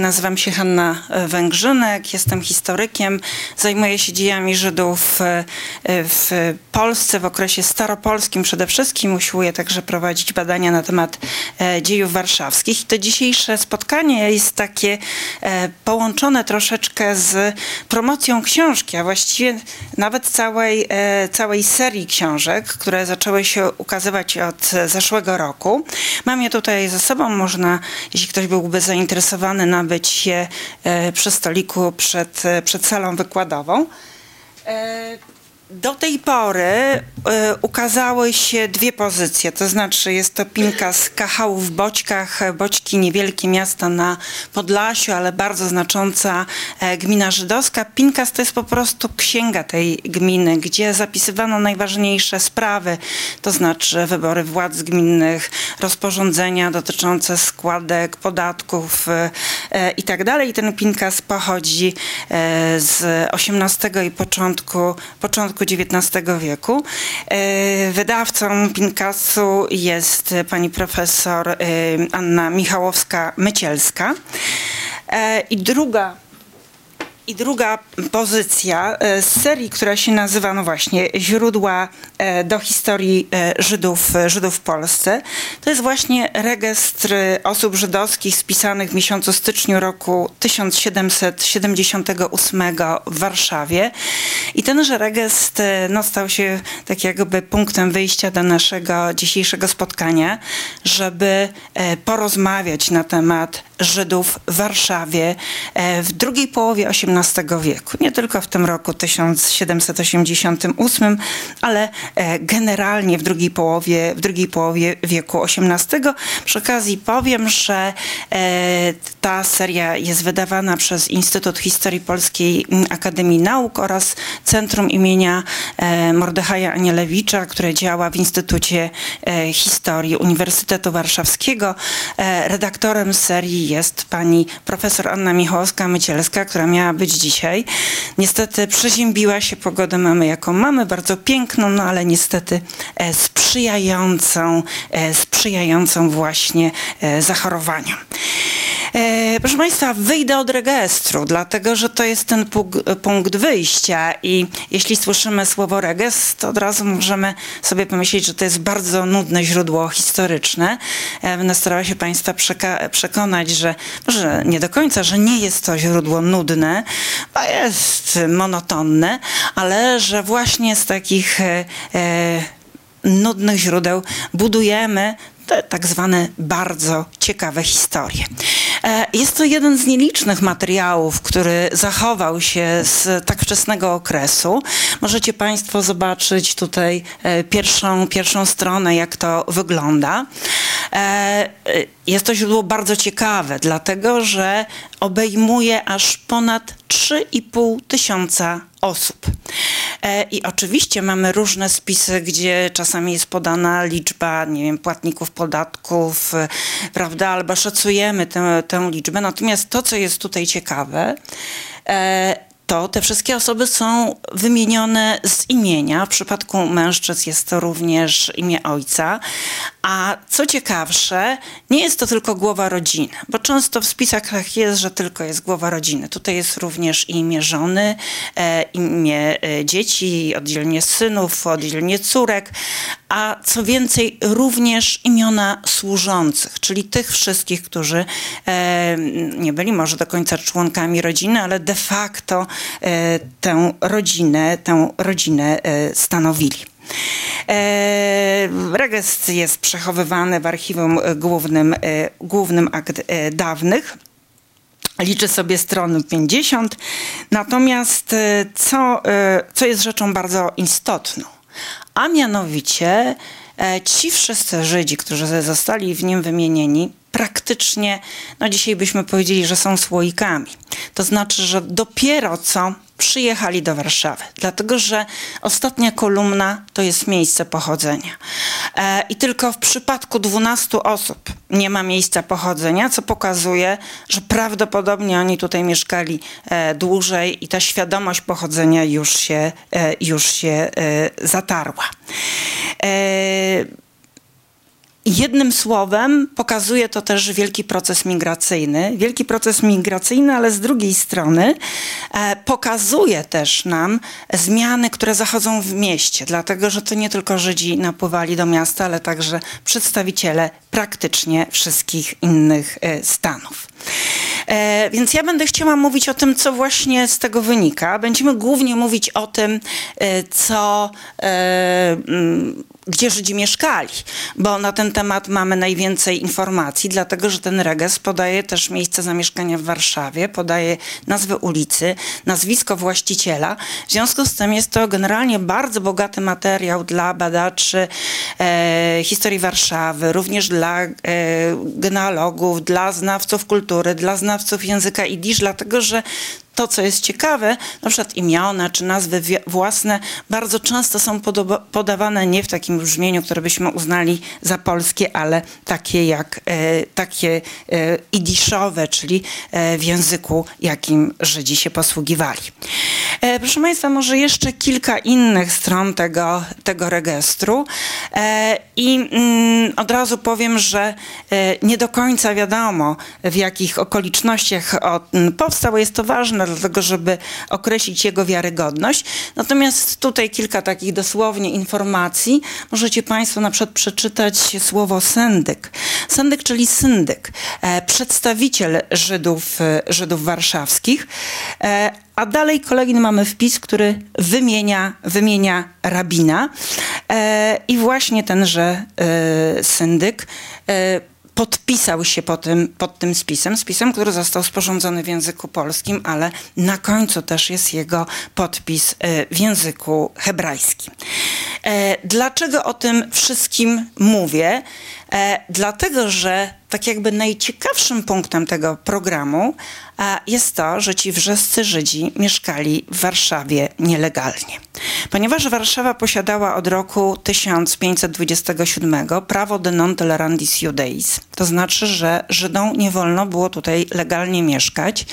nazywam się Hanna Węgrzynek, jestem historykiem, zajmuję się dziejami Żydów e, w Polsce w okresie staropolskim przede wszystkim. Usiłuję także prowadzić badania na temat e, dziejów warszawskich. I to dzisiejsze spotkanie jest takie e, połączone troszeczkę z promocją książki, a właściwie nawet całej, całej serii książek, które zaczęły się ukazywać od zeszłego roku. Mam je tutaj ze sobą, można, jeśli ktoś byłby zainteresowany, nabyć je e, przy stoliku przed, e, przed salą wykładową. E, do tej pory y, ukazały się dwie pozycje, to znaczy jest to pinka z Kachału w Boćkach, Boćki niewielkie miasta na Podlasiu, ale bardzo znacząca e, gmina żydowska. Pinkas to jest po prostu księga tej gminy, gdzie zapisywano najważniejsze sprawy, to znaczy wybory władz gminnych, rozporządzenia dotyczące składek, podatków y, y, i tak dalej. Ten pinkas pochodzi z XVIII i początku, początku XIX wieku. E, wydawcą Pinkasu jest pani profesor e, Anna Michałowska-Mycielska. E, I druga i druga pozycja e, z serii, która się nazywa, no właśnie, Źródła e, do historii e, Żydów, Żydów w Polsce, to jest właśnie rejestr osób żydowskich spisanych w miesiącu styczniu roku 1778 w Warszawie. I tenże rejestr no, stał się tak jakby punktem wyjścia do naszego dzisiejszego spotkania, żeby porozmawiać na temat Żydów w Warszawie w drugiej połowie XVIII wieku. Nie tylko w tym roku 1788, ale e, generalnie w drugiej połowie, w drugiej połowie wieku XVIII. Przy okazji powiem, że e, ta seria jest wydawana przez Instytut Historii Polskiej Akademii Nauk oraz Centrum imienia e, Mordechaja Anielewicza, które działa w Instytucie Historii Uniwersytetu Warszawskiego. Redaktorem serii jest pani profesor Anna Michałowska-Mycielska, która miała być dzisiaj. Niestety przeziębiła się pogodę mamy jaką mamy, bardzo piękną, no ale niestety e, sprzyjającą, e, sprzyjającą właśnie e, zachorowaniom. Proszę Państwa, wyjdę od registru, dlatego że to jest ten punkt wyjścia i jeśli słyszymy słowo regestr, to od razu możemy sobie pomyśleć, że to jest bardzo nudne źródło historyczne. Będę starała się Państwa przekonać, że może nie do końca, że nie jest to źródło nudne, bo jest monotonne, ale że właśnie z takich e, e nudnych źródeł budujemy te tak zwane bardzo ciekawe historie. E, jest to jeden z nielicznych materiałów, który zachował się z tak wczesnego okresu. Możecie Państwo zobaczyć tutaj e, pierwszą, pierwszą stronę, jak to wygląda. E, jest to źródło bardzo ciekawe, dlatego że obejmuje aż ponad 3,5 tysiąca osób. E, I oczywiście mamy różne spisy, gdzie czasami jest podana liczba, nie wiem, płatników podatków, e, prawda, albo szacujemy tę, tę liczbę. Natomiast to, co jest tutaj ciekawe, to te wszystkie osoby są wymienione z imienia. W przypadku mężczyzn jest to również imię ojca. A co ciekawsze, nie jest to tylko głowa rodziny, bo często w spisach tak jest, że tylko jest głowa rodziny. Tutaj jest również imię żony, e, imię e, dzieci, oddzielnie synów, oddzielnie córek, a co więcej, również imiona służących, czyli tych wszystkich, którzy e, nie byli może do końca członkami rodziny, ale de facto tę rodzinę, tę rodzinę e, stanowili. E, Regestr jest przechowywany w archiwum głównym, e, głównym akt e, dawnych. Liczy sobie strony 50. Natomiast co, co jest rzeczą bardzo istotną? A mianowicie ci wszyscy Żydzi, którzy zostali w nim wymienieni, praktycznie, no dzisiaj byśmy powiedzieli, że są słoikami. To znaczy, że dopiero co przyjechali do Warszawy, dlatego że ostatnia kolumna to jest miejsce pochodzenia. E, I tylko w przypadku 12 osób nie ma miejsca pochodzenia, co pokazuje, że prawdopodobnie oni tutaj mieszkali e, dłużej i ta świadomość pochodzenia już się, e, już się e, zatarła. Jednym słowem pokazuje to też wielki proces migracyjny. Wielki proces migracyjny, ale z drugiej strony e, pokazuje też nam zmiany, które zachodzą w mieście, dlatego że to nie tylko Żydzi napływali do miasta, ale także przedstawiciele praktycznie wszystkich innych e, stanów. E, więc ja będę chciała mówić o tym, co właśnie z tego wynika. Będziemy głównie mówić o tym, e, co, e, mm, gdzie Żydzi mieszkali, bo na ten temat mamy najwięcej informacji, dlatego że ten reges podaje też miejsce zamieszkania w Warszawie, podaje nazwę ulicy, nazwisko właściciela. W związku z tym jest to generalnie bardzo bogaty materiał dla badaczy e, historii Warszawy, również dla e, genealogów, dla znawców kultury, dla znawców języka idisz, dlatego że to, co jest ciekawe, na przykład imiona czy nazwy własne bardzo często są podawane nie w takim brzmieniu, które byśmy uznali za polskie, ale takie jak e, takie e, idiszowe, czyli e, w języku, jakim Żydzi się posługiwali. Proszę Państwa, może jeszcze kilka innych stron tego, tego registru i mm, od razu powiem, że e, nie do końca wiadomo, w jakich okolicznościach on powstał. Jest to ważne, dlatego żeby określić jego wiarygodność. Natomiast tutaj kilka takich dosłownie informacji. Możecie Państwo na przykład przeczytać słowo syndyk. Syndyk, czyli syndyk, e, przedstawiciel Żydów, e, Żydów warszawskich. E, a dalej kolejny mamy wpis, który wymienia, wymienia rabina. I właśnie tenże syndyk podpisał się pod tym, pod tym spisem, spisem, który został sporządzony w języku polskim, ale na końcu też jest jego podpis e, w języku hebrajskim. E, dlaczego o tym wszystkim mówię? E, dlatego, że tak jakby najciekawszym punktem tego programu jest to, że ci wrzescy Żydzi mieszkali w Warszawie nielegalnie. Ponieważ Warszawa posiadała od roku 1527 prawo de non tolerandis judeis, to znaczy, że Żydom nie wolno było tutaj legalnie mieszkać.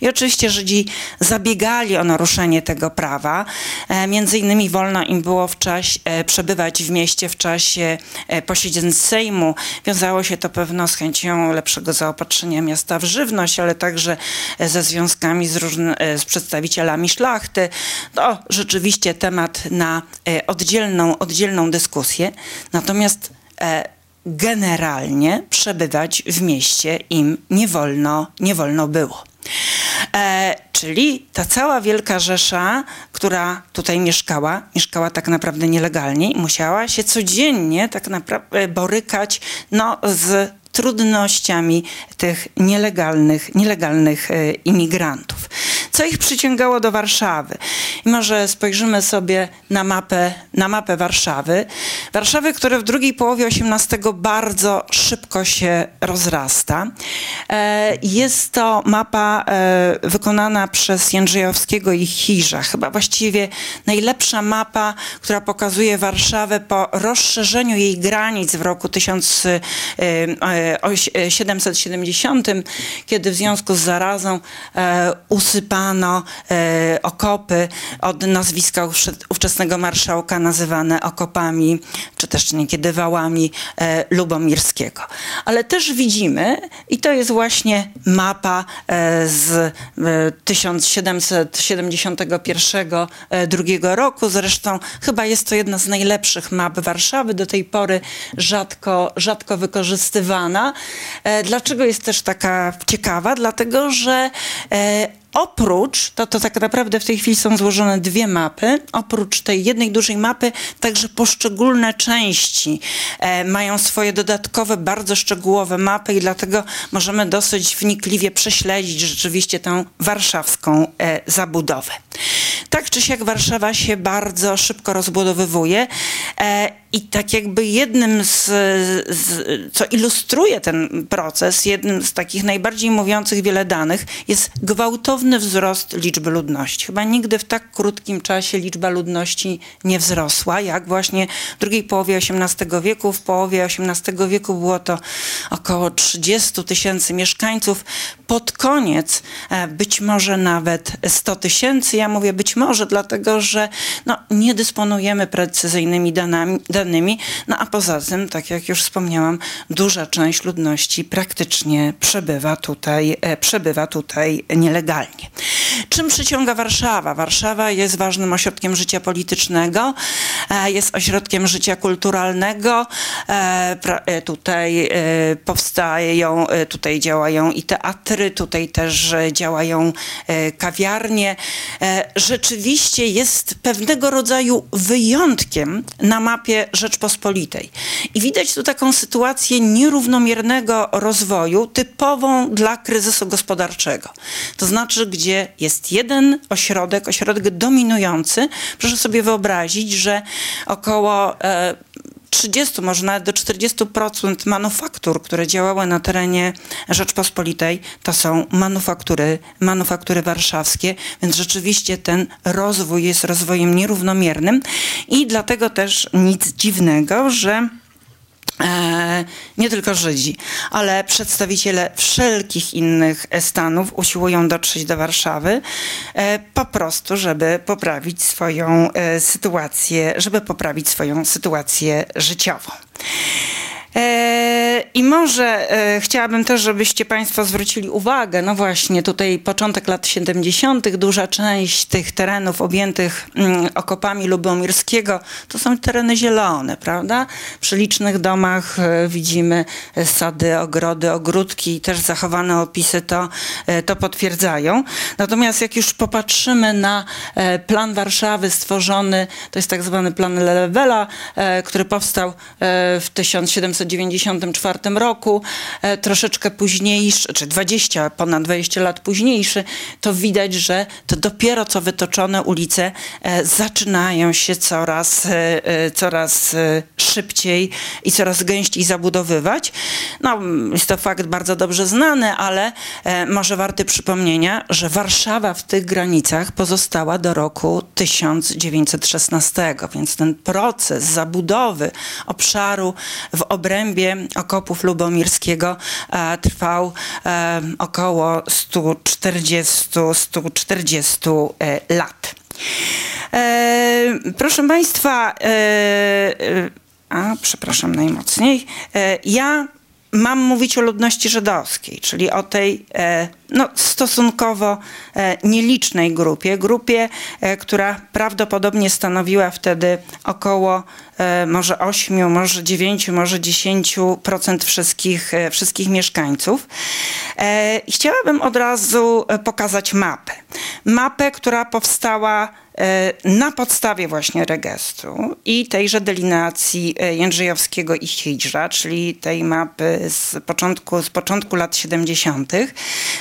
I oczywiście Żydzi zabiegali o naruszenie tego prawa. E, między innymi wolno im było w czasie, e, przebywać w mieście w czasie e, posiedzeń Sejmu. Wiązało się to pewno z chęcią lepszego zaopatrzenia miasta w żywność, ale także ze związkami z, różny, z przedstawicielami szlachty. To rzeczywiście temat na oddzielną, oddzielną dyskusję. Natomiast generalnie przebywać w mieście im nie wolno, nie wolno było. E, czyli ta cała Wielka Rzesza, która tutaj mieszkała, mieszkała tak naprawdę nielegalnie i musiała się codziennie tak naprawdę borykać no, z trudnościami tych nielegalnych, nielegalnych e, imigrantów. Co ich przyciągało do Warszawy? I może spojrzymy sobie na mapę, na mapę Warszawy. Warszawy, która w drugiej połowie XVIII bardzo szybko się rozrasta. E, jest to mapa e, wykonana przez Jędrzejowskiego i Chirza. Chyba właściwie najlepsza mapa, która pokazuje Warszawę po rozszerzeniu jej granic w roku 1770, kiedy w związku z zarazą e, usypano budowano e, okopy od nazwiska ówczesnego marszałka nazywane okopami, czy też niekiedy wałami e, Lubomirskiego. Ale też widzimy, i to jest właśnie mapa e, z 1771 e, drugiego roku. Zresztą chyba jest to jedna z najlepszych map Warszawy, do tej pory rzadko, rzadko wykorzystywana. Dlaczego jest też taka ciekawa? Dlatego, że Oprócz, to, to tak naprawdę w tej chwili są złożone dwie mapy, oprócz tej jednej dużej mapy, także poszczególne części e, mają swoje dodatkowe, bardzo szczegółowe mapy i dlatego możemy dosyć wnikliwie prześledzić rzeczywiście tę warszawską e, zabudowę. Tak czy siak Warszawa się bardzo szybko rozbudowywuje e, i tak jakby jednym z, z, co ilustruje ten proces, jednym z takich najbardziej mówiących wiele danych jest gwałtowny wzrost liczby ludności. Chyba nigdy w tak krótkim czasie liczba ludności nie wzrosła, jak właśnie w drugiej połowie XVIII wieku. W połowie XVIII wieku było to około 30 tysięcy mieszkańców. Pod koniec e, być może nawet 100 tysięcy. Ja mówię być może, dlatego że no, nie dysponujemy precyzyjnymi danymi, danymi. No a poza tym, tak jak już wspomniałam, duża część ludności praktycznie przebywa tutaj, e, przebywa tutaj nielegalnie. Czym przyciąga Warszawa? Warszawa jest ważnym ośrodkiem życia politycznego, e, jest ośrodkiem życia kulturalnego. E, tutaj powstają, tutaj działają i teatry, tutaj też działają kawiarnie. Rzeczywiście jest pewnego rodzaju wyjątkiem na mapie Rzeczpospolitej. I widać tu taką sytuację nierównomiernego rozwoju typową dla kryzysu gospodarczego. To znaczy, gdzie jest jeden ośrodek, ośrodek dominujący. Proszę sobie wyobrazić, że około e, 30, może nawet do 40% manufaktur, które działały na terenie Rzeczpospolitej, to są manufaktury, manufaktury warszawskie, więc rzeczywiście ten rozwój jest rozwojem nierównomiernym i dlatego też nic dziwnego, że nie tylko Żydzi, ale przedstawiciele wszelkich innych stanów usiłują dotrzeć do Warszawy e, po prostu, żeby poprawić swoją e, sytuację, żeby poprawić swoją sytuację życiową. E, I może e, chciałabym też, żebyście Państwo zwrócili uwagę, no właśnie, tutaj początek lat 70., duża część tych terenów objętych mm, okopami Lubomirskiego to są tereny zielone, prawda? Przy licznych domach e, widzimy sady, ogrody, ogródki i też zachowane opisy to, to potwierdzają. Natomiast jak już popatrzymy na plan Warszawy stworzony, to jest tak zwany plan Lelewela, który powstał w 1700 1994 roku, e, troszeczkę późniejszy, czy 20, ponad 20 lat późniejszy, to widać, że to dopiero co wytoczone ulice e, zaczynają się coraz, e, coraz szybciej i coraz gęściej zabudowywać. No, jest to fakt bardzo dobrze znany, ale może warty przypomnienia, że Warszawa w tych granicach pozostała do roku 1916, więc ten proces zabudowy obszaru w obrębie obrębie okopów Lubomirskiego e, trwał e, około 140-140 e, lat. Proszę Państwa, a przepraszam najmocniej, ja mam mówić o ludności żydowskiej, czyli o tej no, stosunkowo nielicznej grupie, grupie, która prawdopodobnie stanowiła wtedy około E, może 8, może 9, może 10% wszystkich, e, wszystkich mieszkańców. E, chciałabym od razu pokazać mapę. Mapę, która powstała na podstawie właśnie registru i tejże delineacji Jędrzejowskiego i Hidżra, czyli tej mapy z początku, z początku lat 70.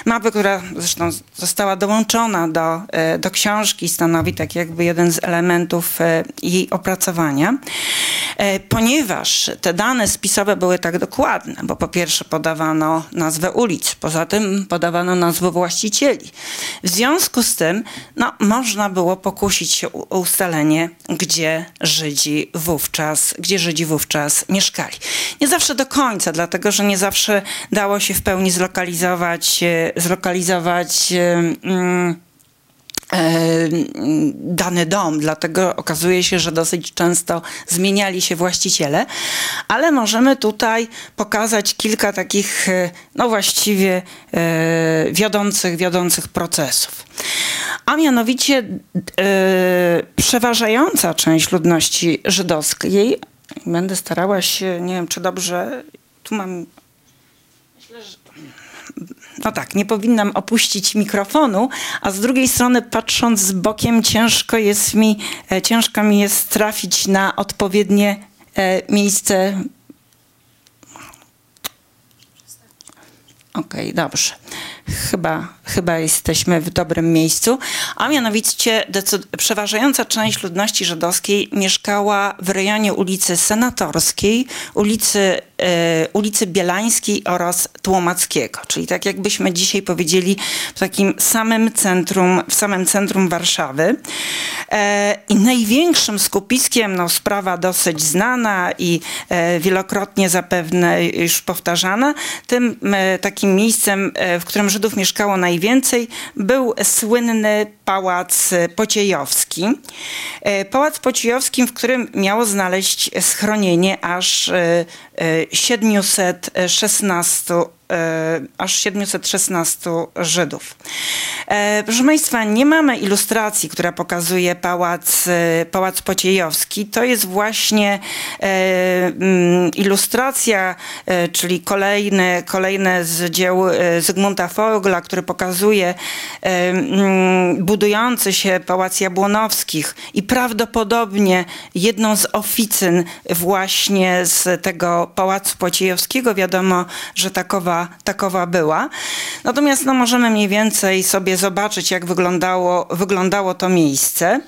Mapy, która zresztą została dołączona do, do książki, stanowi tak jakby jeden z elementów jej opracowania. E, ponieważ te dane spisowe były tak dokładne, bo po pierwsze podawano nazwę ulic, poza tym podawano nazwę właścicieli. W związku z tym no, można było pokusić się o ustalenie, gdzie Żydzi wówczas, gdzie Żydzi wówczas mieszkali. Nie zawsze do końca, dlatego że nie zawsze dało się w pełni zlokalizować, e, zlokalizować mm, E, dany dom, dlatego okazuje się, że dosyć często zmieniali się właściciele, ale możemy tutaj pokazać kilka takich, e, no właściwie e, wiodących, wiodących procesów. A mianowicie przeważająca część ludności żydowskiej, będę starała się, nie wiem czy dobrze, tu mam, myślę, że no tak, nie powinnam opuścić mikrofonu, a z drugiej strony patrząc z bokiem ciężko jest mi, e, ciężko mi jest trafić na odpowiednie e, miejsce. Okej, okay, dobrze chyba, chyba jesteśmy w dobrym miejscu, a mianowicie przeważająca część ludności żydowskiej mieszkała w rejonie ulicy Senatorskiej, ulicy, e, ulicy Bielańskiej oraz Tłomackiego, czyli tak jakbyśmy dzisiaj powiedzieli w takim samym centrum, w samym centrum Warszawy. E, I największym skupiskiem, no sprawa dosyć znana i e, wielokrotnie zapewne już powtarzana, tym takim miejscem, w którym Żydów mieszkało najwięcej, był słynny Pałac Pociejowski. Pałac Pociejowski, w którym miało znaleźć schronienie aż 716 E, aż 716 Żydów. E, proszę Państwa, nie mamy ilustracji, która pokazuje pałac, e, pałac Pociejowski. To jest właśnie mm, ilustracja, czyli kolejne, kolejne z dzieł Zygmunta Fogla, który pokazuje mm, budujący się pałac Jabłonowskich i prawdopodobnie jedną z oficyn właśnie z tego pałacu Pociejowskiego. Wiadomo, że takowa takowa, była. Natomiast no, możemy mniej więcej sobie zobaczyć, jak wyglądało, wyglądało to miejsce.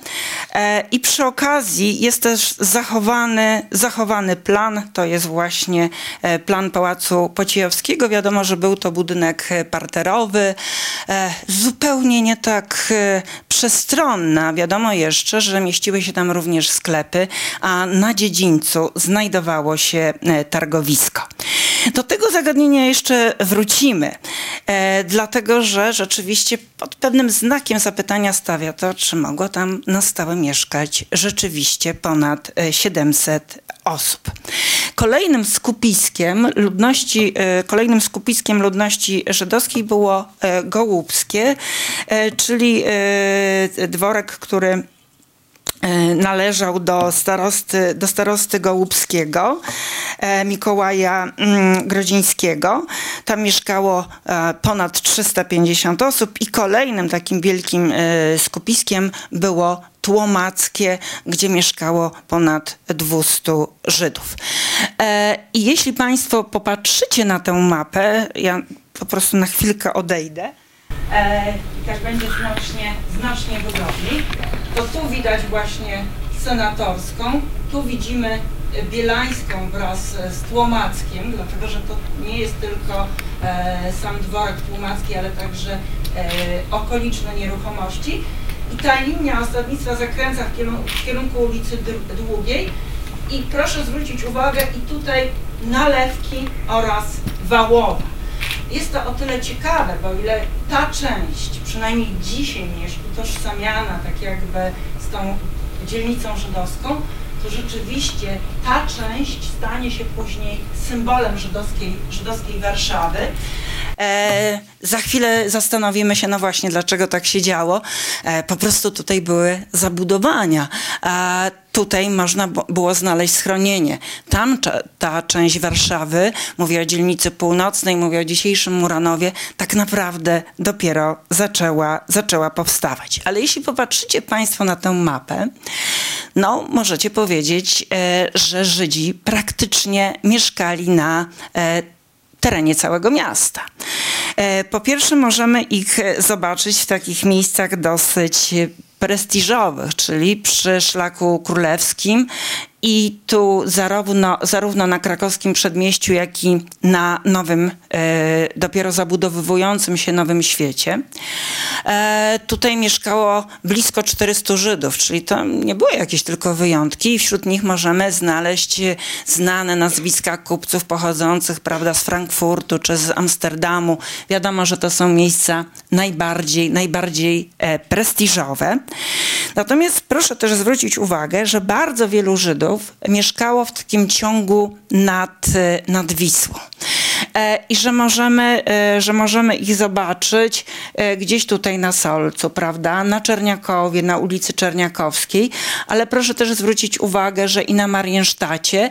E, I przy okazji jest też zachowany, zachowany plan, to jest właśnie e, plan Pałacu Pociejowskiego. Wiadomo, że był to budynek parterowy, e, zupełnie nie tak przestronny. Wiadomo jeszcze, że mieściły się tam również sklepy, a na dziedzińcu znajdowało się targowisko. Do tego zagadnienia jeszcze wrócimy, e, dlatego że rzeczywiście pod pewnym znakiem zapytania stawia to, czy mogło tam na stałe mieszkać rzeczywiście ponad 700 e, osób. Kolejnym skupiskiem ludności, e, kolejnym skupiskiem ludności żydowskiej było Gołubskie, czyli dworek, który należał do starosty, do starosty Gołubskiego, e, Mikołaja mm, Grodzińskiego. Tam mieszkało e, ponad 350 osób i kolejnym takim wielkim skupiskiem było Tłomackie, gdzie mieszkało ponad 200 Żydów. I jeśli Państwo popatrzycie na tę mapę, ja po prostu na chwilkę odejdę, i tak będzie znacznie, znacznie wygodniej to tu widać właśnie senatorską, tu widzimy Bielańską wraz z Tłomackiem, dlatego że to nie jest tylko e, sam dworek Tłomacki, ale także e, okoliczne nieruchomości. I ta linia osadnictwa zakręca w kierunku, ulicy Długiej. I proszę zwrócić uwagę, i tutaj nalewki oraz Wałowa. Jest to o tyle ciekawe, bo ile ta część, przynajmniej dzisiaj jest utożsamiana tak jakby z tą dzielnicą żydowską, to rzeczywiście ta część stanie się później symbolem żydowskiej, żydowskiej Warszawy. E, za chwilę zastanowimy się, no właśnie, dlaczego tak się działo. E, po prostu tutaj były zabudowania. A tutaj można było znaleźć schronienie. Tam ta część Warszawy, mówię o dzielnicy północnej, mówię o dzisiejszym Muranowie, tak naprawdę dopiero zaczęła, zaczęła powstawać. Ale jeśli popatrzycie Państwo na tę mapę, no możecie powiedzieć, e, że Żydzi praktycznie mieszkali na e, terenie całego miasta. E, po pierwsze, możemy ich zobaczyć w takich miejscach dosyć prestiżowych, czyli przy Szlaku Królewskim i tu zarówno, zarówno na krakowskim przedmieściu, jak i na nowym, e, dopiero zabudowywującym się Nowym Świecie. E, tutaj mieszkało blisko 400 Żydów, czyli to nie były jakieś tylko wyjątki. Wśród nich możemy znaleźć znane nazwiska kupców pochodzących prawda, z Frankfurtu czy z Amsterdamu. Wiadomo, że to są miejsca najbardziej, najbardziej e, prestiżowe. Natomiast proszę też zwrócić uwagę, że bardzo wielu Żydów mieszkało w takim ciągu nad, nad Wisłą. E, I że możemy, e, że możemy ich zobaczyć e, gdzieś tutaj na Solcu, prawda? Na Czerniakowie, na ulicy Czerniakowskiej, ale proszę też zwrócić uwagę, że i na Mariensztacie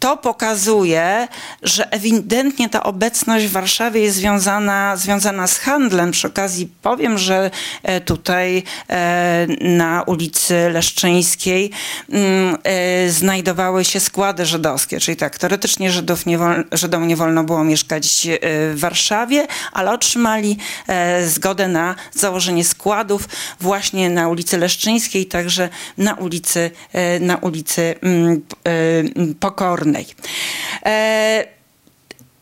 to pokazuje, że ewidentnie ta obecność w Warszawie jest związana, związana z handlem. Przy okazji powiem, że e, tutaj e, na ulicy Leszczyńskiej mm, e, znajdowały się składy żydowskie, czyli tak, teoretycznie Żydów nie wolno, Żydom nie wolno było mieszkać w Warszawie, ale otrzymali zgodę na założenie składów właśnie na ulicy Leszczyńskiej, także na ulicy, na ulicy mm, Pokornej. E,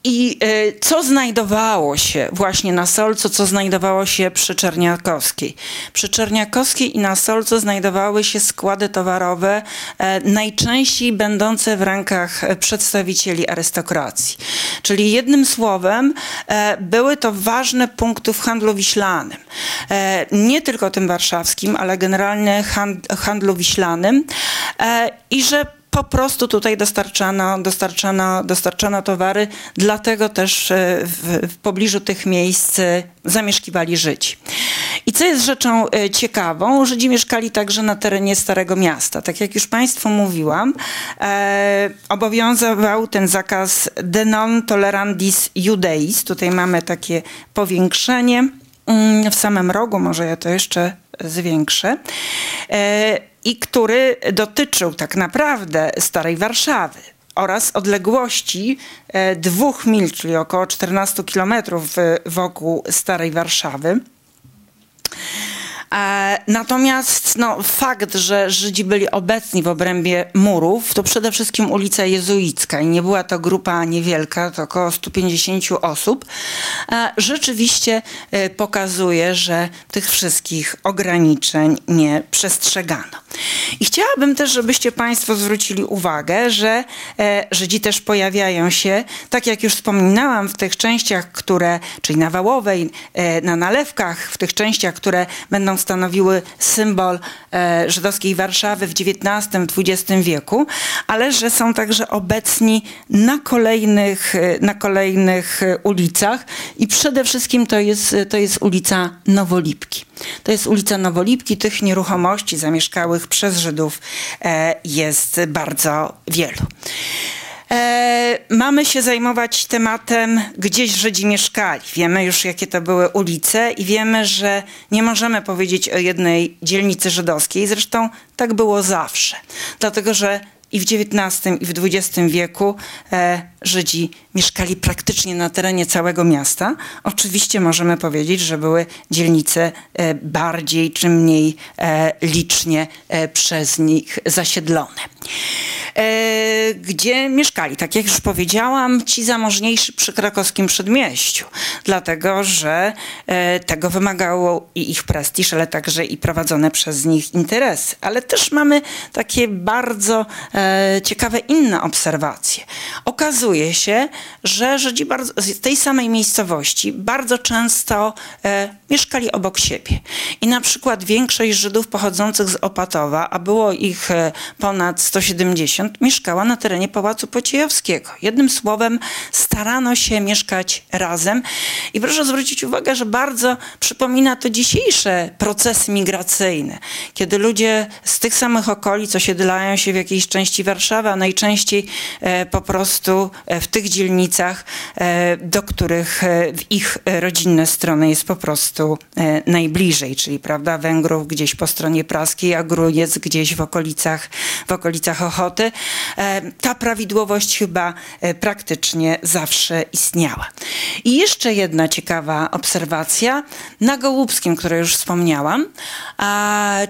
I co znajdowało się właśnie na Solcu, co znajdowało się przy Czerniakowskiej? Przy Czerniakowskiej i na Solcu znajdowały się składy towarowe, najczęściej będące w rękach przedstawicieli arystokracji. Czyli jednym słowem, były to ważne punkty w handlu wiślanym. Nie tylko tym warszawskim, ale generalnie handlu wiślanym. I że po prostu tutaj dostarczano, dostarczano, dostarczano towary, dlatego też e, w, w pobliżu tych miejsc e, zamieszkiwali Żydzi. I co jest rzeczą e, ciekawą, Żydzi mieszkali także na terenie Starego Miasta. Tak jak już Państwu mówiłam, e, obowiązywał ten zakaz de non tolerandis judeis. Tutaj mamy takie powiększenie mm, w samym rogu, może ja to jeszcze zwiększę. E, i który dotyczył tak naprawdę Starej Warszawy oraz odległości e, dwóch mil, czyli około 14 kilometrów wokół Starej Warszawy. E, natomiast no, fakt, że Żydzi byli obecni w obrębie murów, to przede wszystkim ulica Jezuicka i nie była to grupa niewielka, to około 150 osób, e, rzeczywiście e, pokazuje, że tych wszystkich ograniczeń nie przestrzegano. I chciałabym też, żebyście Państwo zwrócili uwagę, że Żydzi też pojawiają się, tak jak już wspominałam, w tych częściach, które, czyli na Wałowej, na nalewkach, w tych częściach, które będą stanowiły symbol e, żydowskiej Warszawy w XIX-XX wieku, ale że są także obecni na kolejnych, e, na kolejnych e, ulicach i przede wszystkim to jest, to jest ulica Nowolipki. To jest ulica Nowolipki. Tych nieruchomości zamieszkałych przez Żydów jest bardzo wielu. E, mamy się zajmować tematem, gdzieś Żydzi mieszkali. Wiemy już, jakie to były ulice i wiemy, że nie możemy powiedzieć o jednej dzielnicy żydowskiej. Zresztą tak było zawsze. Dlatego, że i w XIX i w XX wieku e, Żydzi mieszkali praktycznie na terenie całego miasta. Oczywiście możemy powiedzieć, że były dzielnice e, bardziej czy mniej e, licznie e, przez nich zasiedlone. E, gdzie mieszkali, tak jak już powiedziałam, ci zamożniejsi przy krakowskim przedmieściu, dlatego że e, tego wymagało i ich prestiż, ale także i prowadzone przez nich interesy. Ale też mamy takie bardzo e, ciekawe inne obserwacje. Okazuje się, że Żydzi bardzo, z tej samej miejscowości bardzo często mieszkali obok siebie. I na przykład większość Żydów pochodzących z Opatowa, a było ich ponad 170, mieszkała na terenie Pałacu Pociejowskiego. Jednym słowem, starano się mieszkać razem. I proszę zwrócić uwagę, że bardzo przypomina to dzisiejsze procesy migracyjne, kiedy ludzie z tych samych okolic osiedlają się w jakiejś części Warszawy, a najczęściej e, po prostu e, w tych dzielnicach, e, do których w ich rodzinne strony jest po prostu najbliżej, czyli prawda, Węgrów gdzieś po stronie praskiej, a Gruniec gdzieś w okolicach, w okolicach Ochoty. Ta prawidłowość chyba praktycznie zawsze istniała. I jeszcze jedna ciekawa obserwacja. Na Gołubskim, które już wspomniałam,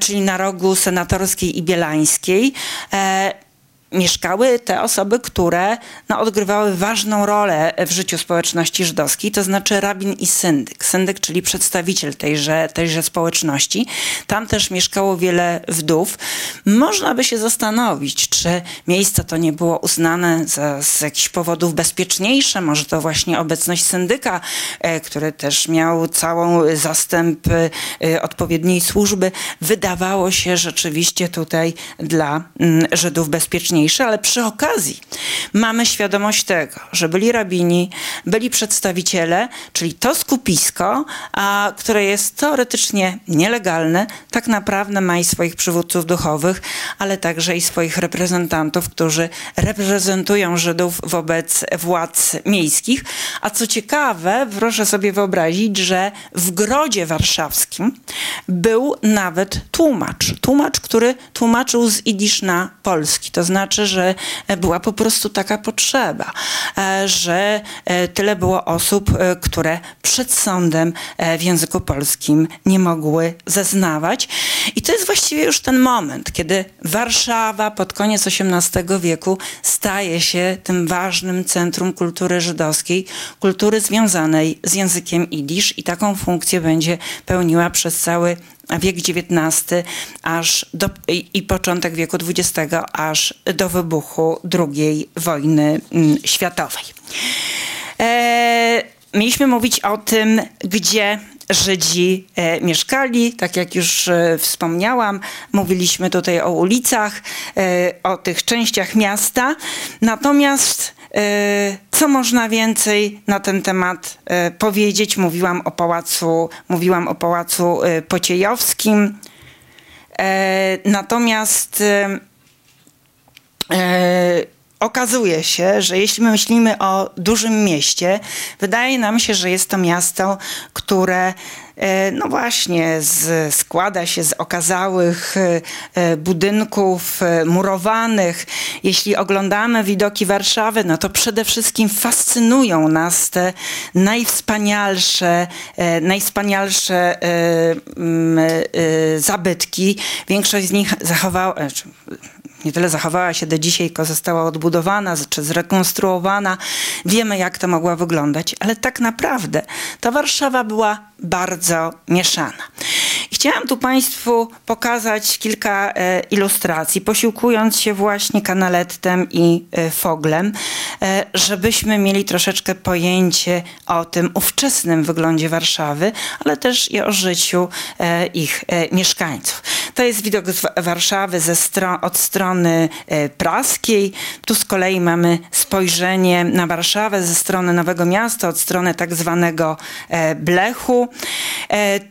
czyli na rogu senatorskiej i bielańskiej, e, mieszkały te osoby, które no, odgrywały ważną rolę w życiu społeczności żydowskiej, to znaczy rabin i syndyk. Syndyk, czyli przedstawiciel tejże, tejże społeczności. Tam też mieszkało wiele wdów. Można by się zastanowić, czy miejsce to nie było uznane za, z jakichś powodów bezpieczniejsze. Może to właśnie obecność syndyka, e, który też miał całą zastęp e, odpowiedniej służby. Wydawało się rzeczywiście tutaj dla mm, Żydów bezpieczniejsze ale przy okazji mamy świadomość tego, że byli rabini, byli przedstawiciele, czyli to skupisko, a, które jest teoretycznie nielegalne, tak naprawdę ma i swoich przywódców duchowych, ale także i swoich reprezentantów, którzy reprezentują Żydów wobec władz miejskich. A co ciekawe, proszę sobie wyobrazić, że w Grodzie Warszawskim był nawet tłumacz. Tłumacz, który tłumaczył z idisz na polski. To znaczy, znaczy, że była po prostu taka potrzeba, że tyle było osób, które przed sądem w języku polskim nie mogły zeznawać. I to jest właściwie już ten moment, kiedy Warszawa pod koniec XVIII wieku staje się tym ważnym centrum kultury żydowskiej, kultury związanej z językiem idisz i taką funkcję będzie pełniła przez cały wiek XIX aż do, i, początek wieku XX aż do wybuchu II wojny mm, światowej. E, mieliśmy mówić o tym, gdzie Żydzi e, mieszkali. Tak jak już e, wspomniałam, mówiliśmy tutaj o ulicach, e, o tych częściach miasta. Natomiast co można więcej na ten temat e, powiedzieć? Mówiłam o pałacu, mówiłam o pałacu e, Pociejowskim. Natomiast okazuje się, że jeśli my myślimy o dużym mieście, wydaje nam się, że jest to miasto, które e, no właśnie z, składa się z okazałych e, e, budynków murowanych. Jeśli oglądamy widoki Warszawy, no to przede wszystkim fascynują nas te najwspanialsze, najwspanialsze zabytki. Większość z nich zachowała, nie tyle zachowała się do dzisiaj, tylko została odbudowana czy zrekonstruowana. Wiemy, jak to mogła wyglądać, ale tak naprawdę ta Warszawa była bardzo mieszana. Chciałam tu Państwu pokazać kilka e, ilustracji, posiłkując się właśnie kanalettem i e, foglem, e, żebyśmy mieli troszeczkę pojęcie o tym ówczesnym wyglądzie Warszawy, ale też i o życiu ich mieszkańców. To jest widok Warszawy ze od strony praskiej. Tu z kolei mamy spojrzenie na Warszawę ze strony Nowego Miasta, od strony tak zwanego Blechu.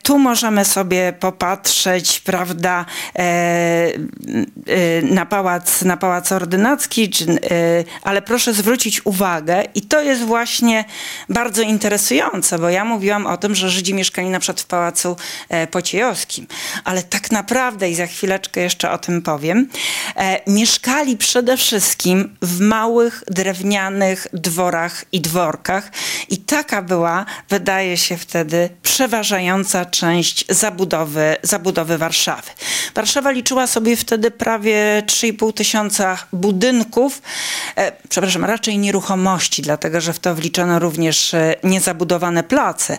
Tu możemy sobie popatrzeć, prawda, e, e, na pałac, na pałac ordynacki, ale proszę zwrócić uwagę i to jest właśnie bardzo interesujące, bo ja mówiłam o tym, że Żydzi mieszkali na przykład w pałacu pociejowskim, ale tak naprawdę i za chwileczkę jeszcze o tym powiem, mieszkali przede wszystkim w małych, drewnianych dworach i dworkach. I taka była, wydaje się wtedy, przeważająca część zabudowy, zabudowy Warszawy. Warszawa liczyła sobie wtedy prawie 3,5 tysiąca budynków, e, przepraszam, raczej nieruchomości, dlatego że w to wliczono również e, niezabudowane place.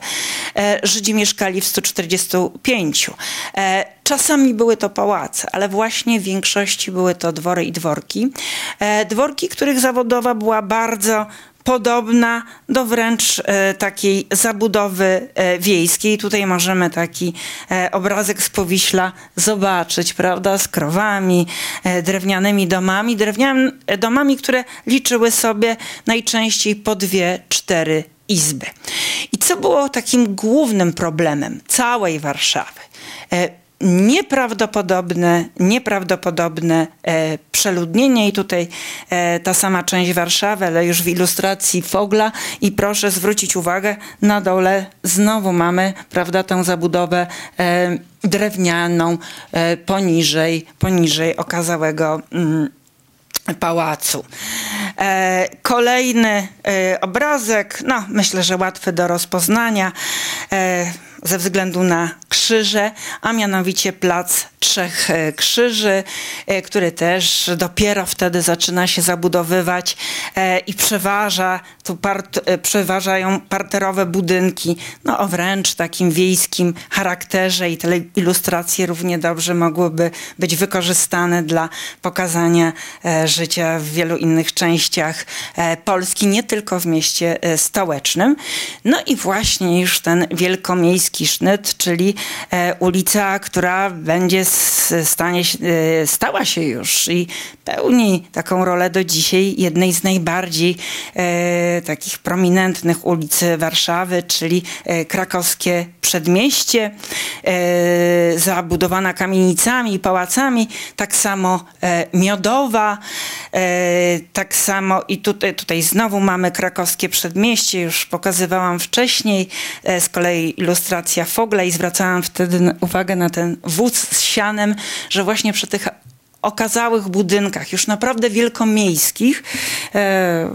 E, Żydzi mieszkali w 145. E, czasami były to pałace, ale właśnie w większości były to dwory i dworki. E, dworki, których zawodowa była bardzo podobna do wręcz e, takiej zabudowy e, wiejskiej. Tutaj możemy taki e, obrazek z Powiśla zobaczyć, prawda, z krowami, drewnianymi domami, drewnianymi domami, które liczyły sobie najczęściej po dwie, cztery izby. I co było takim głównym problemem całej Warszawy? Nieprawdopodobne, nieprawdopodobne e, przeludnienie i tutaj e, ta sama część Warszawy, ale już w ilustracji Fogla i proszę zwrócić uwagę, na dole znowu mamy, prawda, tę zabudowę e, drewnianą e, poniżej, poniżej okazałego mm, pałacu. E, kolejny e, obrazek, no myślę, że łatwy do rozpoznania. Ze względu na krzyże, a mianowicie plac Trzech e, Krzyży, e, który też dopiero wtedy zaczyna się zabudowywać e, i przeważa, tu part, przeważają parterowe budynki, no o wręcz takim wiejskim charakterze i te ilustracje równie dobrze mogłyby być wykorzystane dla pokazania życia w wielu innych częściach Polski, nie tylko w mieście stołecznym. No i właśnie już ten wielkomiejski sznyt, czyli ulica, która będzie stanie, e, stała się już i pełni taką rolę do dzisiaj jednej z najbardziej e, takich prominentnych ulic Warszawy, czyli e, krakowskie przedmieście, e, zabudowana kamienicami i pałacami, tak samo e, Miodowa, e, tak samo i tutaj, tutaj znowu mamy krakowskie przedmieście, już pokazywałam wcześniej, z kolei ilustracja Fogla i zwracałam wtedy uwagę na ten wóz z sianem, że właśnie przy tych okazałych budynkach, już naprawdę wielkomiejskich, e,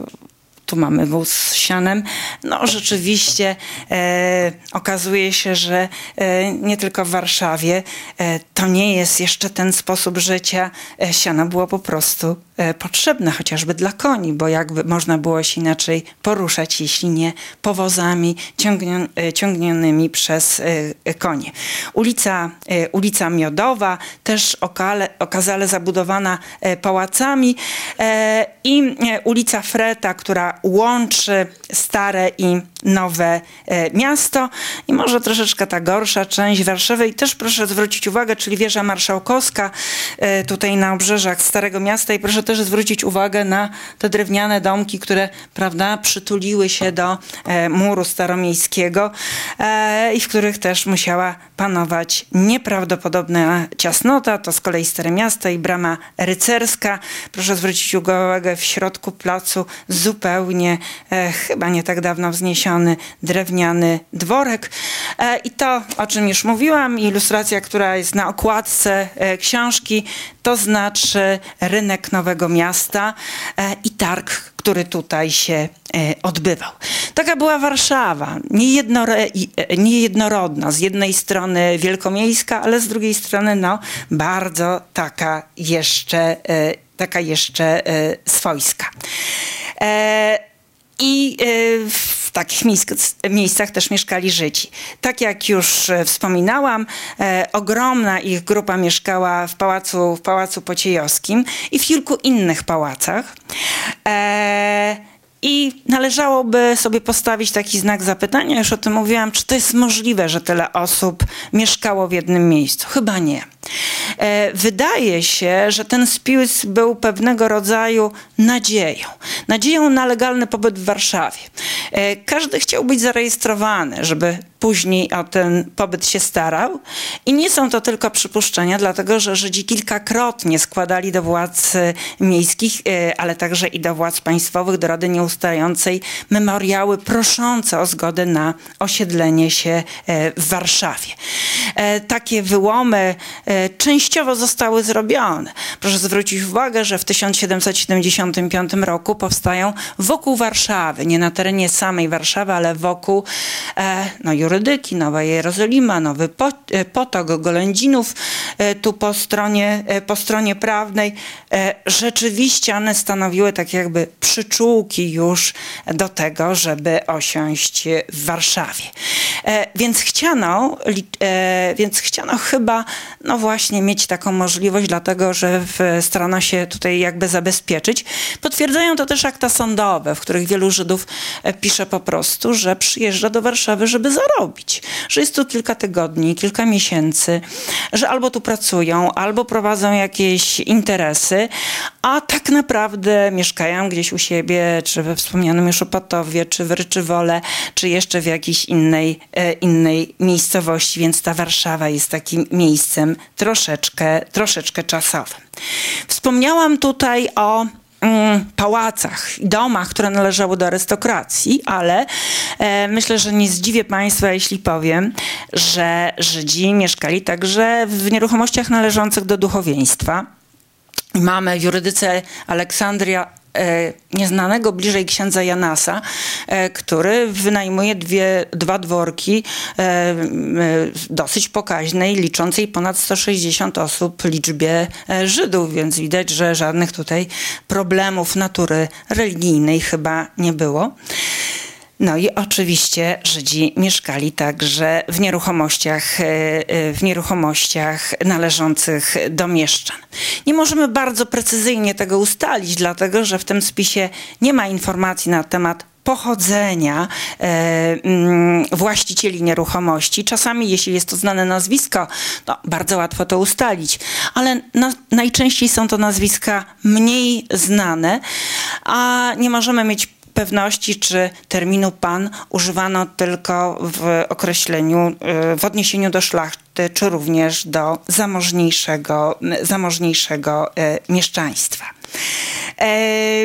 tu mamy wóz z sianem. No rzeczywiście e, okazuje się, że e, nie tylko w Warszawie e, to nie jest jeszcze ten sposób życia. E, siano było po prostu potrzebne, chociażby dla koni, bo jakby można było się inaczej poruszać, jeśli nie powozami ciągnion, e, ciągnionymi przez konie. Ulica, ulica Miodowa, też okale, okazale zabudowana pałacami i ulica Freta, która łączy stare i nowe e, miasto. I może troszeczkę ta gorsza część Warszawy. I też proszę zwrócić uwagę, czyli wieża marszałkowska e, tutaj na obrzeżach Starego Miasta. I proszę też zwrócić uwagę na te drewniane domki, które prawda, przytuliły się do e, muru staromiejskiego i w których też musiała panować nieprawdopodobna ciasnota, to z kolei Stare Miasto i brama rycerska. Proszę zwrócić uwagę w środku placu zupełnie chyba nie tak dawno wzniesiony drewniany dworek. E, I to, o czym już mówiłam, ilustracja, która jest na okładce e, książki, to znaczy rynek Nowego Miasta e, i targ, który tutaj się odbywał. Taka była Warszawa, niejednorodna. Z jednej strony wielkomiejska, ale z drugiej strony no, bardzo taka jeszcze, taka jeszcze swojska. I w takich miejscach też mieszkali Żydzi. Tak jak już e, wspominałam, e, ogromna ich grupa mieszkała w pałacu, w pałacu Pociejowskim i w kilku innych pałacach. E, i należałoby sobie postawić taki znak zapytania, już o tym mówiłam, czy to jest możliwe, że tyle osób mieszkało w jednym miejscu? Chyba nie. E, wydaje się, że ten spis był pewnego rodzaju nadzieją. Nadzieją na legalny pobyt w Warszawie. E, każdy chciał być zarejestrowany, żeby później o ten pobyt się starał. I nie są to tylko przypuszczenia, dlatego że Żydzi kilkakrotnie składali do władz e, miejskich, ale także i do władz państwowych, do Rady Nieustającej memoriały proszące o zgodę na osiedlenie się w Warszawie. Takie wyłomy częściowo zostały zrobione. Proszę zwrócić uwagę, że w 1775 roku powstają wokół Warszawy, nie na terenie samej Warszawy, ale wokół e, no, Jurydyki, Nowa Jerozolima, Nowy e, Potok, Golędzinów, tu po stronie, po stronie prawnej. Rzeczywiście one stanowiły tak jakby przyczółki już do tego, żeby osiąść w Warszawie. Więc chciano, więc chciano chyba no właśnie mieć taką możliwość, dlatego że starano się tutaj jakby zabezpieczyć. Potwierdzają to też akta sądowe, w których wielu Żydów e, pisze po prostu, że przyjeżdża do Warszawy, żeby zarobić, że jest tu kilka tygodni, kilka miesięcy, że albo tu pracują, albo prowadzą jakieś interesy, a tak naprawdę mieszkają gdzieś u siebie, czy we wspomnianym już Opatowie, czy w Ryczywole, czy jeszcze w jakiejś innej, e, innej miejscowości, więc ta Warszawa jest takim miejscem troszeczkę, troszeczkę czasowym. Wspomniałam tutaj o mm, pałacach, domach, które należały do arystokracji, ale e, myślę, że nie zdziwię Państwa, jeśli powiem, że Żydzi mieszkali także w nieruchomościach należących do duchowieństwa. Mamy w jurydyce Aleksandria nieznanego bliżej księdza Janasa, e, który wynajmuje dwie, dwa dworki e, dosyć pokaźnej, liczącej ponad 160 osób liczbie Żydów, więc widać, że żadnych tutaj problemów natury religijnej chyba nie było. No i oczywiście Żydzi mieszkali także w nieruchomościach, e, e, w nieruchomościach należących do mieszczan. Nie możemy bardzo precyzyjnie tego ustalić, dlatego że w tym spisie nie ma informacji na temat pochodzenia e, mm, właścicieli nieruchomości. Czasami, jeśli jest to znane nazwisko, no, bardzo łatwo to ustalić, ale na, najczęściej są to nazwiska mniej znane, a nie możemy mieć pewności, czy terminu pan używano tylko w określeniu, y, w odniesieniu do szlachty, czy również do zamożniejszego, zamożniejszego y, mieszczaństwa. E,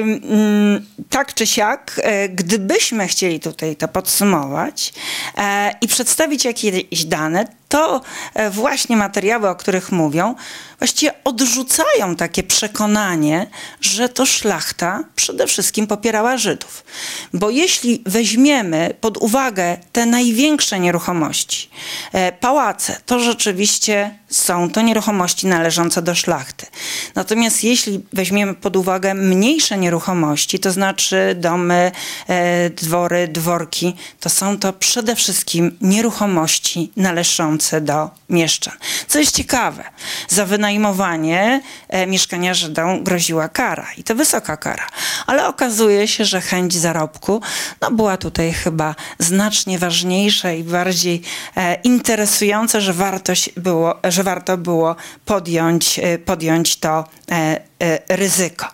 mm, tak czy siak, e, gdybyśmy chcieli tutaj to podsumować e, i przedstawić jakieś dane, to e, właśnie materiały, o których mówią, właściwie odrzucają takie przekonanie, że to szlachta przede wszystkim popierała Żydów. Bo jeśli weźmiemy pod uwagę te największe nieruchomości, e, pałace, to rzeczywiście są to nieruchomości należące do szlachty. Natomiast jeśli weźmiemy pod uwagę mniejsze nieruchomości, to znaczy domy, e, dwory, dworki, to są to przede wszystkim nieruchomości należące do mieszczan. Co jest ciekawe, za wynajmowanie e, mieszkania Żydom groziła kara i to wysoka kara. Ale okazuje się, że chęć zarobku no, była tutaj chyba znacznie ważniejsza i bardziej e, interesująca, że wartość było, że warto było podjąć, e, podjąć to e, ryzyko.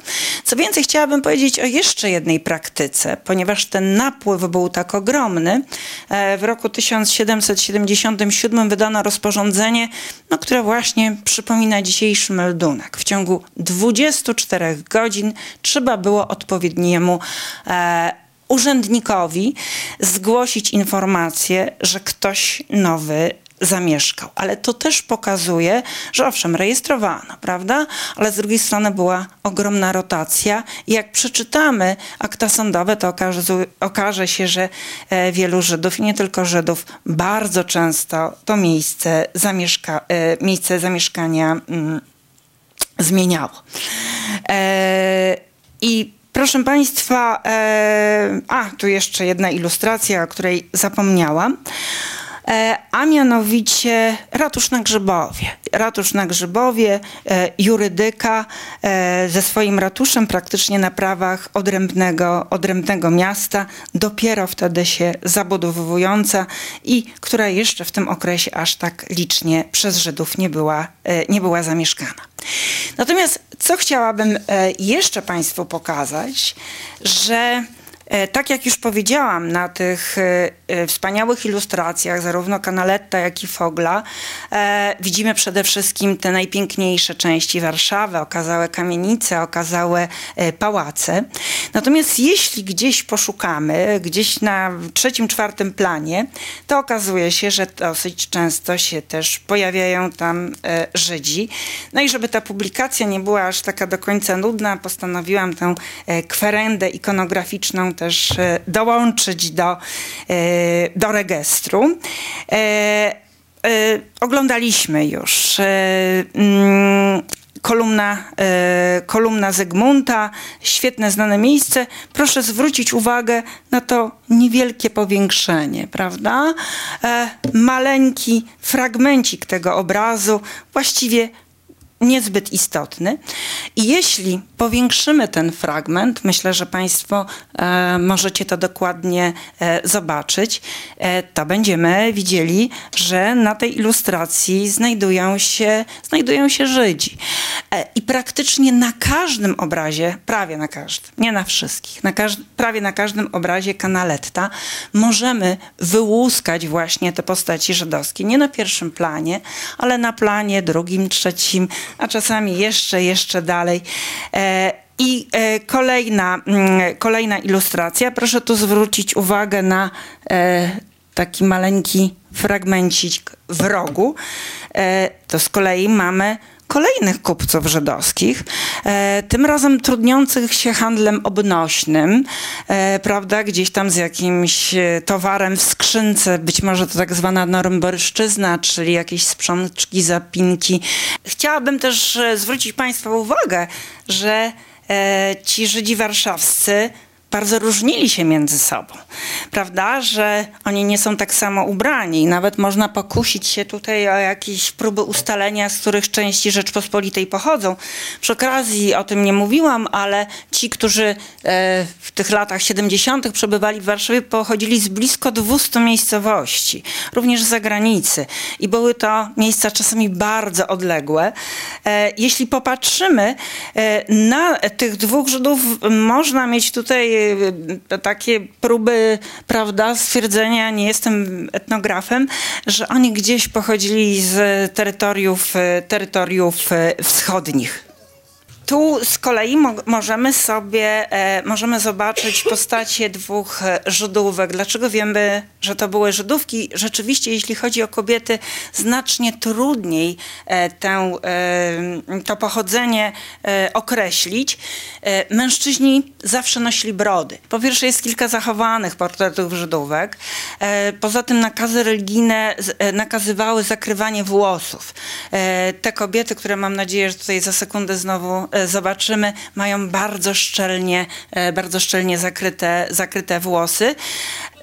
Co więcej, chciałabym powiedzieć o jeszcze jednej praktyce, ponieważ ten napływ był tak ogromny. E, w roku 1777 wydano rozporządzenie, no, które właśnie przypomina dzisiejszy meldunek. W ciągu 24 godzin trzeba było odpowiedniemu e, urzędnikowi zgłosić informację, że ktoś nowy zamieszkał. Ale to też pokazuje, że owszem, rejestrowano, prawda? Ale z drugiej strony była ogromna rotacja i jak przeczytamy akta sądowe, to okaże, okaże się, że e, wielu Żydów i nie tylko Żydów bardzo często to miejsce, zamieszka, e, miejsce zamieszkania mm, zmieniało. E, I Proszę Państwa, e, a tu jeszcze jedna ilustracja, o której zapomniałam. E, a mianowicie ratusz na Grzybowie. Ratusz na Grzybowie, e, jurydyka e, ze swoim ratuszem praktycznie na prawach odrębnego, odrębnego miasta, dopiero wtedy się zabudowująca i która jeszcze w tym okresie aż tak licznie przez Żydów nie była, nie była zamieszkana. Natomiast co chciałabym jeszcze Państwu pokazać, że tak jak już powiedziałam, na tych e, e, wspaniałych ilustracjach, zarówno Kanaletta, jak i Fogla, widzimy przede wszystkim te najpiękniejsze części Warszawy, okazałe kamienice, okazałe pałace. Natomiast jeśli gdzieś poszukamy, gdzieś na trzecim, czwartym planie, to okazuje się, że dosyć często się też pojawiają tam Żydzi. No i żeby ta publikacja nie była aż taka do końca nudna, postanowiłam tę kwerendę ikonograficzną też e, dołączyć do, e, do registru. E, oglądaliśmy już mm, kolumna, kolumna Zygmunta, świetne znane miejsce. Proszę zwrócić uwagę na to niewielkie powiększenie, prawda? Maleńki fragmencik tego obrazu, właściwie niezbyt istotny. I jeśli powiększymy ten fragment, myślę, że Państwo e, możecie to dokładnie e, zobaczyć, e, to będziemy widzieli, że na tej ilustracji znajdują się, znajdują się Żydzi. E, I praktycznie na każdym obrazie, prawie na każdym, nie na wszystkich, na prawie na każdym obrazie Kanaletta możemy wyłuskać właśnie te postaci żydowskie. Nie na pierwszym planie, ale na planie drugim, trzecim, a czasami jeszcze, jeszcze dalej. E, I e, kolejna, mm, kolejna ilustracja. Proszę tu zwrócić uwagę na e, taki maleńki fragmencik w rogu. To z kolei mamy kolejnych kupców żydowskich, e, tym razem trudniących się handlem obnośnym, e, prawda, gdzieś tam z jakimś e, towarem w skrzynce, być może to tak zwana norymboryszczyzna, czyli jakieś sprzączki, zapinki. Chciałabym też zwrócić Państwa uwagę, że ci Żydzi warszawscy bardzo różnili się między sobą, prawda, że oni nie są tak samo ubrani. Nawet można pokusić się tutaj o jakieś próby ustalenia, z których części Rzeczpospolitej pochodzą. Przy okazji o tym nie mówiłam, ale ci, którzy e, w tych latach 70. przebywali w Warszawie, pochodzili z blisko 200 miejscowości, również z zagranicy. I były to miejsca czasami bardzo odległe. E, jeśli popatrzymy e, na tych dwóch Żydów, można mieć tutaj takie próby, prawda, stwierdzenia, nie jestem etnografem, że oni gdzieś pochodzili z terytoriów, e, terytoriów e, wschodnich. Tu z kolei mo możemy sobie, e, możemy zobaczyć postacie dwóch e, Żydówek. Dlaczego wiemy, że to były Żydówki? Rzeczywiście, jeśli chodzi o kobiety, znacznie trudniej e, tę, e, to pochodzenie e, określić. E, mężczyźni zawsze nosili brody. Po pierwsze jest kilka zachowanych portretów Żydówek. Poza tym nakazy religijne nakazywały zakrywanie włosów. Te kobiety, które mam nadzieję, że tutaj za sekundę znowu zobaczymy, mają bardzo szczelnie, e, bardzo szczelnie zakryte, zakryte włosy.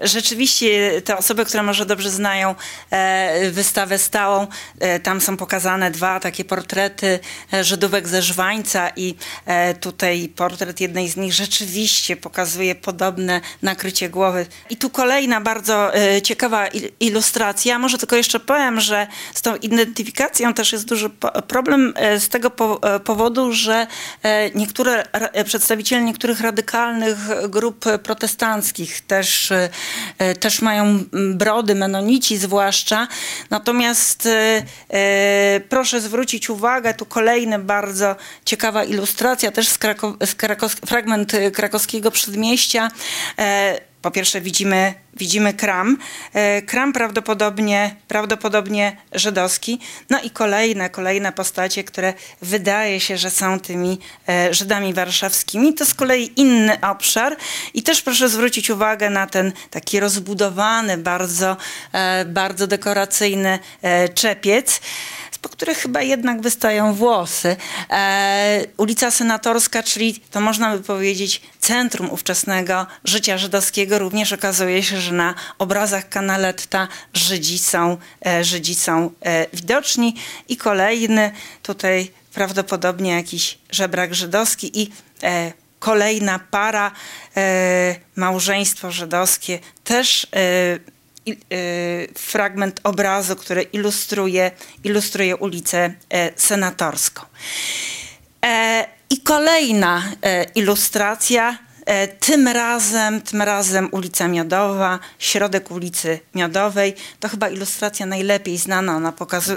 Rzeczywiście te osoby, które może dobrze znają e, wystawę stałą, e, tam są pokazane dwa takie portrety e, Żydówek ze Żwańca i tutaj portret jednej z nich rzeczywiście pokazuje podobne nakrycie głowy. I tu kolejna bardzo ciekawa il- ilustracja. Może tylko jeszcze powiem, że z tą identyfikacją też jest duży problem z tego po, powodu, że niektóre przedstawiciele niektórych radykalnych grup protestanckich też, też mają mm, brody, menonici zwłaszcza. Natomiast e, e, proszę zwrócić uwagę, tu kolejny bardzo ciekawa ilustracja, też z, Krako- z Krakos- fragment e, krakowskiego przedmieścia. E, po pierwsze widzimy, widzimy kram. E, Kram prawdopodobnie, prawdopodobnie żydowski. No i kolejne, kolejne postacie, które wydaje się, że są tymi e, Żydami warszawskimi. To z kolei inny obszar. I też proszę zwrócić uwagę na ten taki rozbudowany, bardzo, e, bardzo dekoracyjny czepiec po których chyba jednak wystają włosy. E, ulica Senatorska, czyli to można by powiedzieć centrum ówczesnego życia żydowskiego, również okazuje się, że na obrazach Canaletta Żydzi są, e, Żydzi są e, widoczni. I kolejny tutaj prawdopodobnie jakiś żebrak żydowski i e, kolejna para, małżeństwo żydowskie, też fragment obrazu, który ilustruje, ilustruje ulicę Senatorską. I kolejna ilustracja, tym razem, tym razem ulica Miodowa, środek ulicy Miodowej. To chyba ilustracja najlepiej znana, ona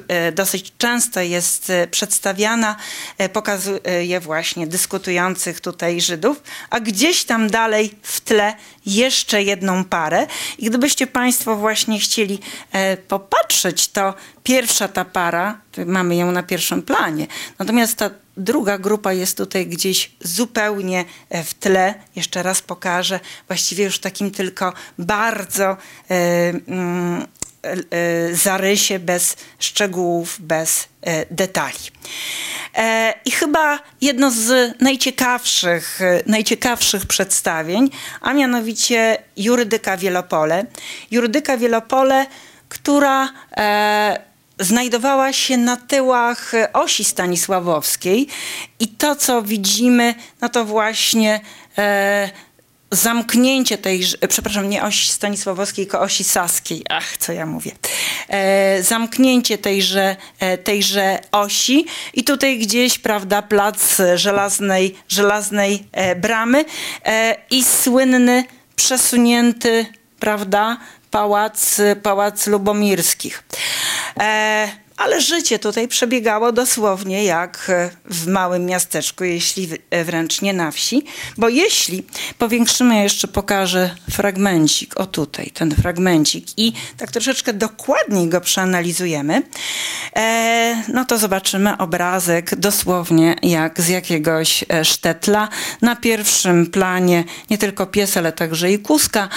e, dosyć często jest e, przedstawiana, e, pokazuje właśnie dyskutujących tutaj Żydów, a gdzieś tam dalej w tle jeszcze jedną parę. I gdybyście Państwo właśnie chcieli e, popatrzeć, to pierwsza ta para, mamy ją na pierwszym planie, natomiast ta druga grupa jest tutaj gdzieś zupełnie e, w tle. Jeszcze raz pokażę, właściwie już takim tylko bardzo e, mm, e, zarysie, bez szczegółów, bez detali. I chyba jedno z najciekawszych, najciekawszych przedstawień, a mianowicie Jurydyka Wielopole. Jurydyka Wielopole, która znajdowała się na tyłach osi Stanisławowskiej i to, co widzimy, no to właśnie e, zamknięcie tej, przepraszam, nie osi Stanisławowskiej, tylko osi Saskiej, ach, co ja mówię, e, zamknięcie tejże, e, tejże osi i tutaj gdzieś, prawda, plac żelaznej, żelaznej e, bramy e, i słynny, przesunięty, prawda, pałac, pałac Lubomirskich. E, ale życie tutaj przebiegało dosłownie jak w małym miasteczku, jeśli w- wręcz nie na wsi. Bo jeśli powiększymy, ja jeszcze pokażę fragmencik, o tutaj, ten fragmencik i tak troszeczkę dokładniej go przeanalizujemy, e, no to zobaczymy obrazek dosłownie jak z jakiegoś e, sztetla. Na pierwszym planie nie tylko pies, ale także i kuska.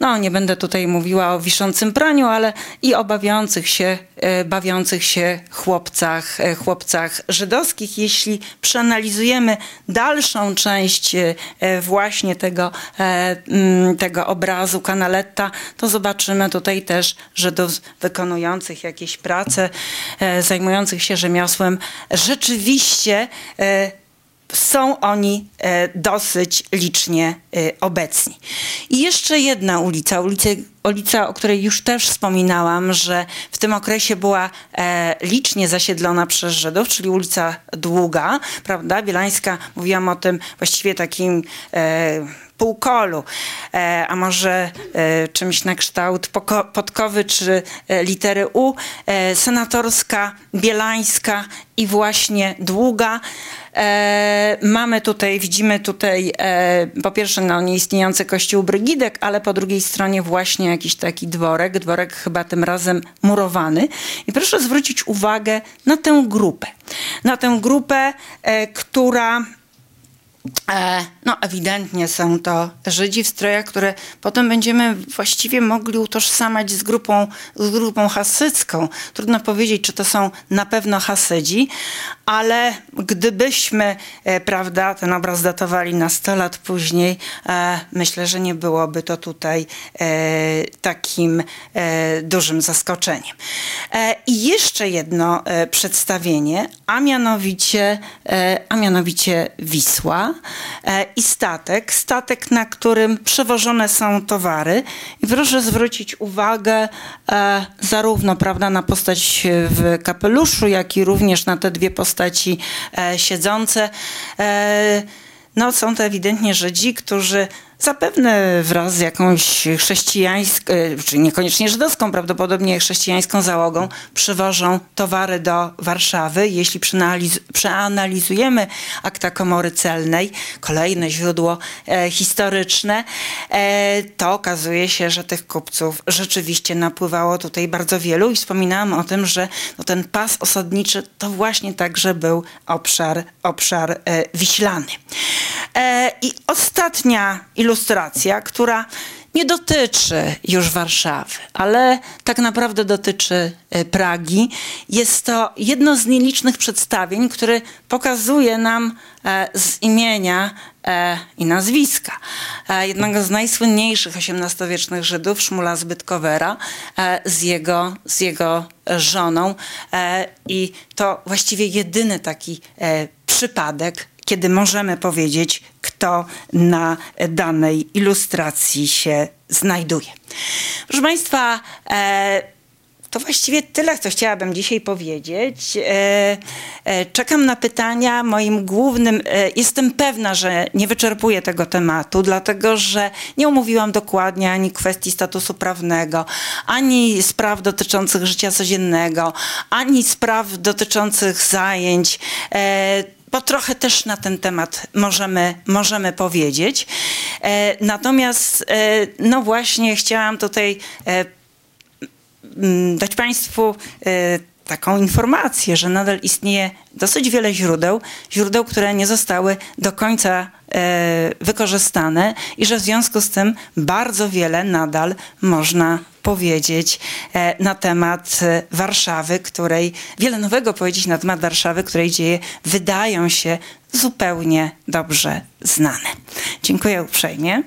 No, nie będę tutaj mówiła o wiszącym praniu, ale i o bawiących się, e, bawiących się chłopcach, e, chłopcach żydowskich. Jeśli przeanalizujemy dalszą część e, e, właśnie tego, e, mm, tego obrazu Canaletta, to zobaczymy tutaj też Żydów wykonujących jakieś prace, e, zajmujących się rzemiosłem. Rzeczywiście e, są oni e, dosyć licznie e, obecni. I jeszcze jedna ulica, ulica, ulica, o której już też wspominałam, że w tym okresie była e, licznie zasiedlona przez Żydów, czyli ulica Długa, prawda? Bielańska, mówiłam o tym właściwie takim półkolu, a może czymś na kształt podkowy czy litery U, senatorska, bielańska i właśnie długa. E, mamy tutaj, widzimy tutaj e, po pierwsze no, nieistniejący kościół Brygidek, ale po drugiej stronie właśnie jakiś taki dworek, dworek chyba tym razem murowany. I proszę zwrócić uwagę na tę grupę. Na tę grupę, e, która no, ewidentnie są to Żydzi w strojach, które potem będziemy właściwie mogli utożsamiać z grupą, z grupą hasycką. Trudno powiedzieć, czy to są na pewno Hasydzi, ale gdybyśmy, e, prawda, ten obraz datowali na 100 lat później, e, myślę, że nie byłoby to tutaj takim dużym zaskoczeniem. I jeszcze jedno przedstawienie, a mianowicie, a mianowicie Wisła. E, i statek. Statek, na którym przewożone są towary. I proszę zwrócić uwagę e, zarówno prawda, na postać w kapeluszu, jak i również na te dwie postaci e, siedzące. No, są to ewidentnie Żydzi, którzy Zapewne wraz z jakąś chrześcijańską, e, czy niekoniecznie żydowską, prawdopodobnie chrześcijańską załogą przywożą towary do Warszawy. Jeśli przeanalizujemy akta komory celnej, kolejne źródło e, historyczne, e, to okazuje się, że tych kupców rzeczywiście napływało tutaj bardzo wielu i wspominałam o tym, że no, ten pas osadniczy to właśnie także był obszar, obszar e, wiślany. E, I ostatnia ilustracja, która nie dotyczy już Warszawy, ale tak naprawdę dotyczy e, Pragi. Jest to jedno z nielicznych przedstawień, które pokazuje nam e, z imienia i nazwiska jednego z najsłynniejszych XVIII-wiecznych Żydów, Szmula Zbytkowera, z jego, z jego żoną. I to właściwie jedyny taki przypadek kiedy możemy powiedzieć, kto na danej ilustracji się znajduje. Proszę Państwa, e, to właściwie tyle, co chciałabym dzisiaj powiedzieć. E, e, czekam na pytania. Moim głównym, jestem pewna, że nie wyczerpuję tego tematu, dlatego że nie omówiłam dokładnie ani kwestii statusu prawnego, ani spraw dotyczących życia codziennego, ani spraw dotyczących zajęć bo trochę też na ten temat możemy, możemy powiedzieć. E, natomiast, e, no właśnie, chciałam tutaj e, dać Państwu taką informację, że nadal istnieje dosyć wiele źródeł, źródeł, które nie zostały do końca wykorzystane i że w związku z tym bardzo wiele nadal można powiedzieć e, na temat e, Warszawy, której wiele nowego powiedzieć na temat Warszawy, której dzieje wydają się zupełnie dobrze znane. Dziękuję uprzejmie.